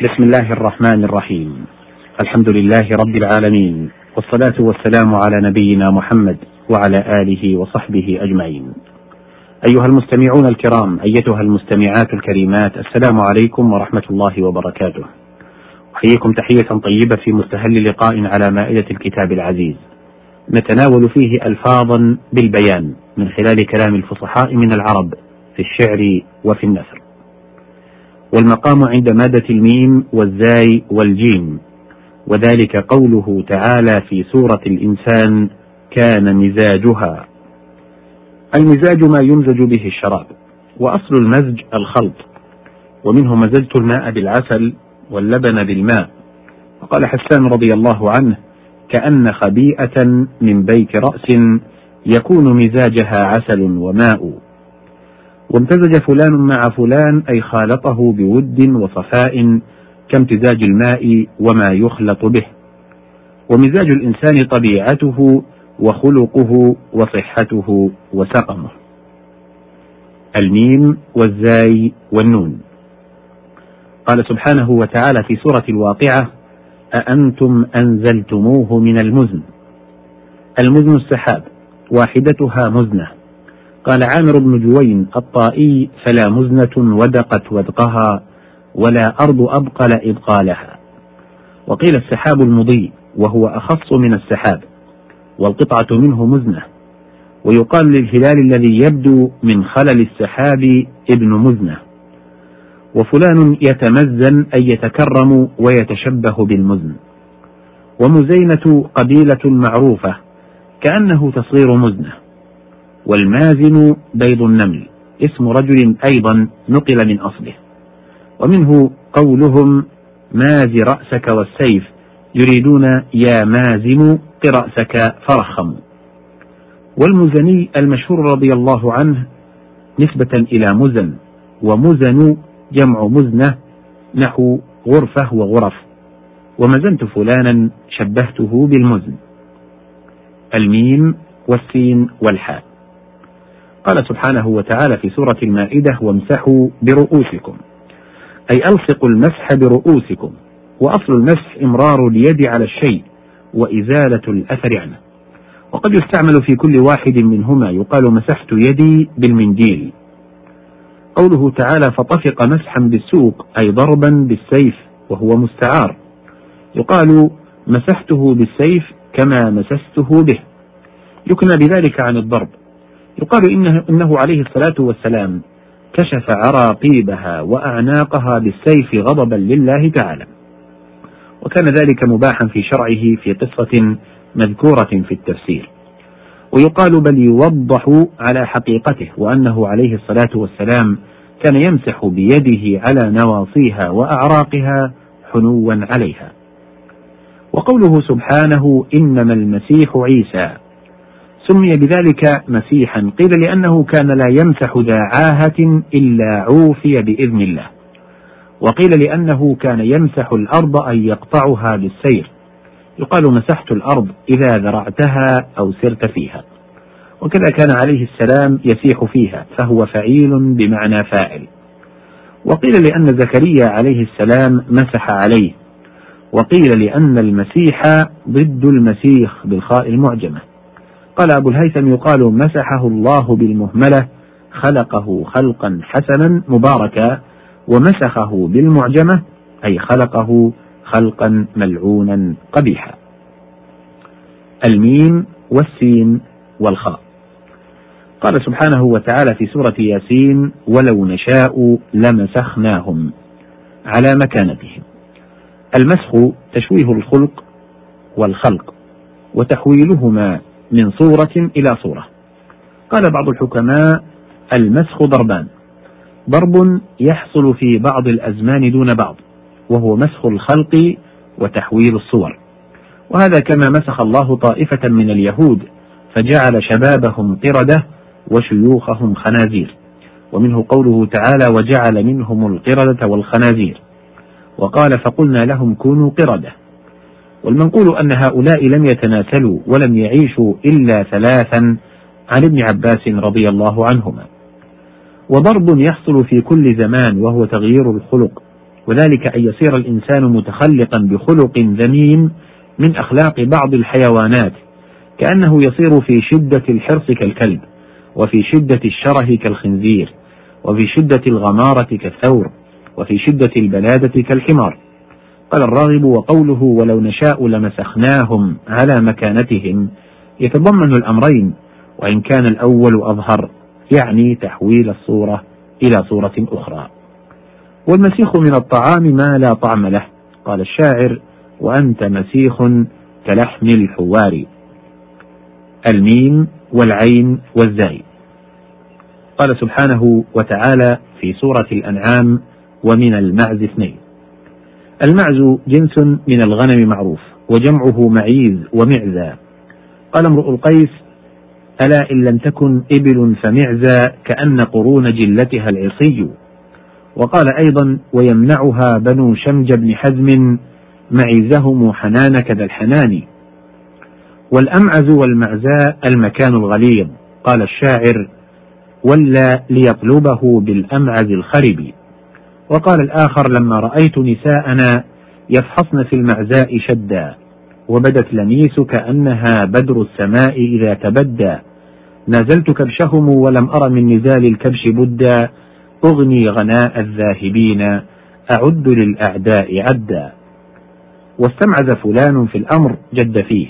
بسم الله الرحمن الرحيم. الحمد لله رب العالمين والصلاة والسلام على نبينا محمد وعلى آله وصحبه أجمعين. أيها المستمعون الكرام أيتها المستمعات الكريمات السلام عليكم ورحمة الله وبركاته. أحييكم تحية طيبة في مستهل لقاء على مائدة الكتاب العزيز. نتناول فيه ألفاظا بالبيان من خلال كلام الفصحاء من العرب في الشعر وفي النثر. والمقام عند مادة الميم والزاي والجيم. وذلك قوله تعالى في سورة الإنسان كان مزاجها. المزاج ما يمزج به الشراب وأصل المزج الخلط. ومنه مزجت الماء بالعسل واللبن بالماء. وقال حسان رضي الله عنه كأن خبيئة من بيت رأس يكون مزاجها عسل وماء. وامتزج فلان مع فلان أي خالطه بود وصفاء كامتزاج الماء وما يخلط به. ومزاج الإنسان طبيعته وخلقه وصحته وسقمه. الميم والزاي والنون. قال سبحانه وتعالى في سورة الواقعة أأنتم أنزلتموه من المزن. المزن السحاب واحدتها مزنة. قال عامر بن جوين الطائي فلا مزنة ودقت ودقها ولا أرض أبقل إبقالها وقيل السحاب المضي وهو أخص من السحاب والقطعة منه مزنة. ويقال للهلال الذي يبدو من خلل السحاب ابن مزنة. وفلان يتمزن أي يتكرم ويتشبه بالمزن. ومزينة قبيلة معروفة كأنه تصغير مزنة. والمازن بيض النمل اسم رجل أيضا نقل من أصله. ومنه قولهم ماز رأسك والسيف يريدون يا مازن قرأسك فرخم. والمزني المشهور رضي الله عنه نسبة إلى مزن ومزن جمع مزنة نحو غرفة وغرف. ومزنت فلانا شبهته بالمزن. الميم والسين والحاء. قال سبحانه وتعالى في سورة المائدة وامسحوا برؤوسكم. أي ألصقوا المسح برؤوسكم وأصل المسح إمرار اليد على الشيء وإزالة الأثر عنه. وقد يستعمل في كل واحد منهما يقال مسحت يدي بالمنديل. قوله تعالى فطفق مسحا بالسوق أي ضربا بالسيف وهو مستعار. يقال مسحته بالسيف كما مسسته به. يكنى بذلك عن الضرب. يقال إنه, إنه عليه الصلاة والسلام كشف عراقيبها وأعناقها بالسيف غضبا لله تعالى. وكان ذلك مباحا في شرعه في قصة مذكورة في التفسير. ويقال بل يوضح على حقيقته وأنه عليه الصلاة والسلام كان يمسح بيده على نواصيها وأعراقها حنوا عليها. وقوله سبحانه إنما المسيح عيسى سمي بذلك مسيحا. قيل لأنه كان لا يمسح ذا عاهة إلا عوفي بإذن الله. وقيل لأنه كان يمسح الأرض أن يقطعها بالسير يقال مسحت الأرض إذا ذرعتها أو سرت فيها. وكذا كان عليه السلام يسيح فيها فهو فعيل بمعنى فاعل. وقيل لأن زكريا عليه السلام مسح عليه. وقيل لأن المسيح ضد المسيخ بالخاء المعجمة. قال أبو الهيثم يقال مسحه الله بالمهملة خلقه خلقا حسنا مباركا ومسخه بالمعجمة أي خلقه خلقا ملعونا قبيحا. الميم والسين والخاء. قال سبحانه وتعالى في سورة ياسين ولو نشاء لمسخناهم على مكانتهم المسخ تشويه الخلق والخلق وتحويلهما من صورة إلى صورة. قال بعض الحكماء المسخ ضربان. ضرب يحصل في بعض الأزمان دون بعض وهو مسخ الخلق وتحويل الصور. وهذا كما مسخ الله طائفة من اليهود فجعل شبابهم قردة وشيوخهم خنازير. ومنه قوله تعالى وجعل منهم القردة والخنازير وقال فقلنا لهم كونوا قردة والمنقول أن هؤلاء لم يتناسلوا ولم يعيشوا إلا ثلاثا عن ابن عباس رضي الله عنهما. وضرب يحصل في كل زمان وهو تغيير الخلق وذلك أن يصير الإنسان متخلقا بخلق ذميم من أخلاق بعض الحيوانات كأنه يصير في شدة الحرص كالكلب وفي شدة الشره كالخنزير وفي شدة الغمارة كالثور وفي شدة البلادة كالحمار. قال الراغب وقوله ولو نشاء لمسخناهم على مكانتهم. يتضمن الأمرين وإن كان الأول أظهر يعني تحويل الصورة إلى صورة أخرى. والمسيخ من الطعام ما لا طعم له قال الشاعر وأنت مسيخ كلحم الحوار. الميم والعين والزاي. قال سبحانه وتعالى في سورة الأنعام ومن المعز اثنين. المعز جنس من الغنم معروف وجمعه معيز ومعزى قال امرؤ القيس ألا إن لم تكن إبل فمعزى كأن قرون جلتها العصي. وقال أيضا ويمنعها بنو شمج بن حزم معزهم حنان كذا الحنان. والأمعز والمعزاء المكان الغليظ. قال الشاعر ولا ليطلبه بالأمعز الخرب. وقال الآخر لما رأيت نساءنا يفحصن في المعزاء شدا وبدت لميس كأنها بدر السماء إذا تبدى. نازلت كبشهم ولم أر من نزال الكبش بدا. أغني غناء الذاهبين أعد للأعداء عدا. واستمعز فلان في الأمر جد فيه.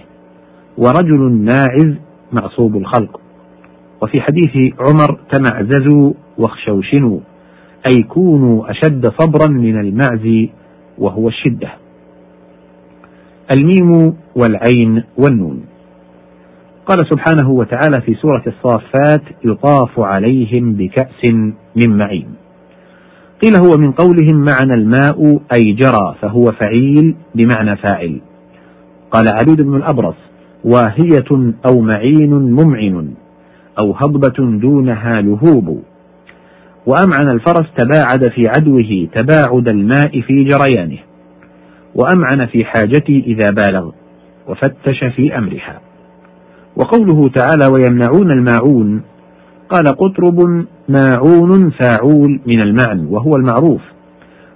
ورجل ناعز معصوب الخلق. وفي حديث عمر تمعززوا واخشوشنوا. أي كونوا أشد صبرا من المعز وهو الشدة. الميم والعين والنون. قال سبحانه وتعالى في سورة الصافات يطاف عليهم بكأس من معين. قيل هو من قولهم معنى الماء أي جرى فهو فعيل بمعنى فاعل. قال عبيد بن الأبرص واهية أو معين ممعن أو هضبة دونها لهوب. وأمعن الفرس تباعد في عدوه تباعد الماء في جريانه وأمعن في حاجتي إذا بالغ وفتش في أمرها. وقوله تعالى ويمنعون الماعون قال قطرب ماعون فاعول من المعن وهو المعروف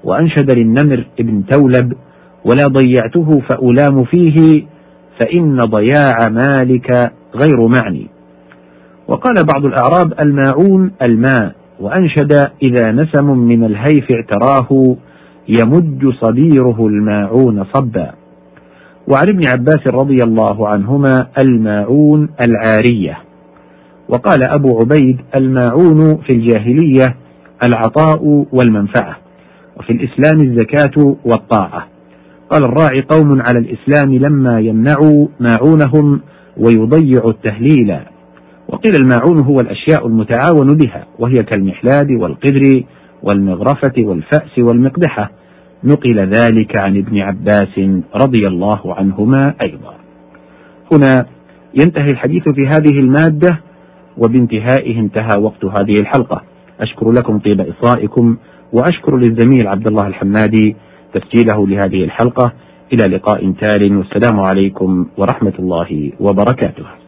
وأنشد للنمر ابن تولب ولا ضيعته فألام فيه فإن ضياع مالك غير معني وقال بعض الأعراب الماعون الماء وأنشد إذا نسم من الهيف اعتراه يمج صبيره الماعون صبا. وعن ابن عباس رضي الله عنهما الماعون العارية. وقال أبو عبيد الماعون في الجاهلية العطاء والمنفعة وفي الإسلام الزكاة والطاعة. قال الراعي قوم على الإسلام لما يمنعوا ماعونهم ويضيع التهليل. وقيل الماعون هو الأشياء المتعاون بها وهي كالمحلاب والقدر والمغرفة والفأس والمقدحة نقل ذلك عن ابن عباس رضي الله عنهما أيضا. هنا ينتهي الحديث في هذه المادة وبانتهائه انتهى وقت هذه الحلقة. أشكر لكم طيب إصائكم وأشكر للزميل عبد الله الحمادي تسجيله لهذه الحلقة. إلى لقاء تال والسلام عليكم ورحمة الله وبركاته.